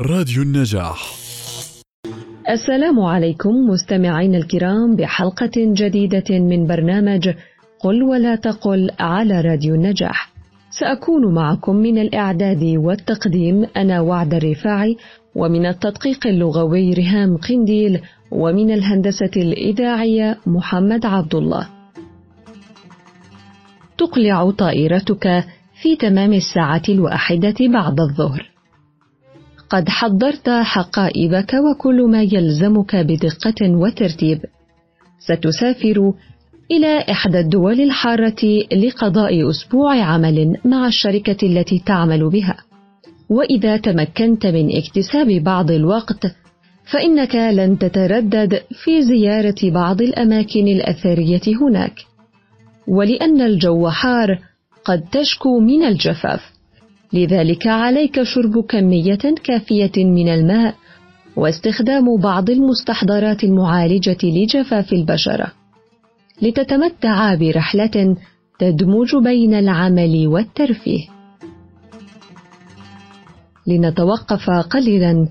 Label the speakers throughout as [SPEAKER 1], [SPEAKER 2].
[SPEAKER 1] راديو النجاح
[SPEAKER 2] السلام عليكم مستمعين الكرام بحلقة جديدة من برنامج قل ولا تقل على راديو النجاح. سأكون معكم من الإعداد والتقديم أنا وعد الرفاعي ومن التدقيق اللغوي رهام قنديل ومن الهندسة الإذاعية محمد عبد الله. تقلع طائرتك في تمام الساعة الواحدة بعد الظهر. قد حضرت حقائبك وكل ما يلزمك بدقة وترتيب. ستسافر إلى إحدى الدول الحارة لقضاء أسبوع عمل مع الشركة التي تعمل بها. وإذا تمكنت من اكتساب بعض الوقت فإنك لن تتردد في زيارة بعض الأماكن الأثرية هناك. ولأن الجو حار قد تشكو من الجفاف لذلك عليك شرب كمية كافية من الماء واستخدام بعض المستحضرات المعالجة لجفاف البشرة. لتتمتع برحلة تدمج بين العمل والترفيه. لنتوقف قليلا.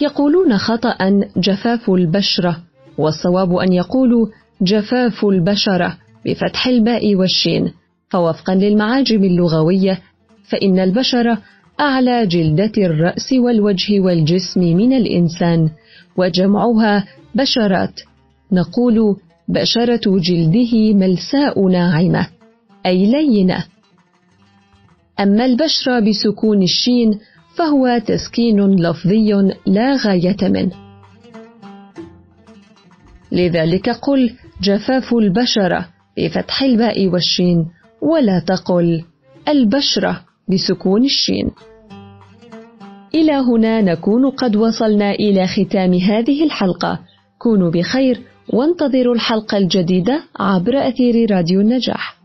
[SPEAKER 2] يقولون خطأ جفاف البشرة والصواب أن يقولوا جفاف البشرة بفتح الباء والشين فوفقا للمعاجم اللغوية فإن البشرة أعلى جلدة الرأس والوجه والجسم من الإنسان وجمعها بشرات. نقول بشرة جلده ملساء ناعمة أي لينة. أما البشرة بسكون الشين فهو تسكين لفظي لا غاية منه. لذلك قل جفاف البشرة بفتح الباء والشين ولا تقل البشرة. بسكون الشين. إلى هنا نكون قد وصلنا إلى ختام هذه الحلقة. كونوا بخير وانتظروا الحلقة الجديدة عبر أثير راديو النجاح.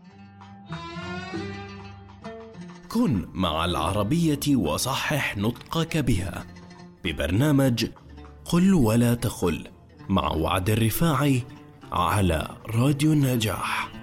[SPEAKER 1] كن مع العربية وصحح نطقك بها. ببرنامج قل ولا تقل مع وعد الرفاعي على راديو النجاح.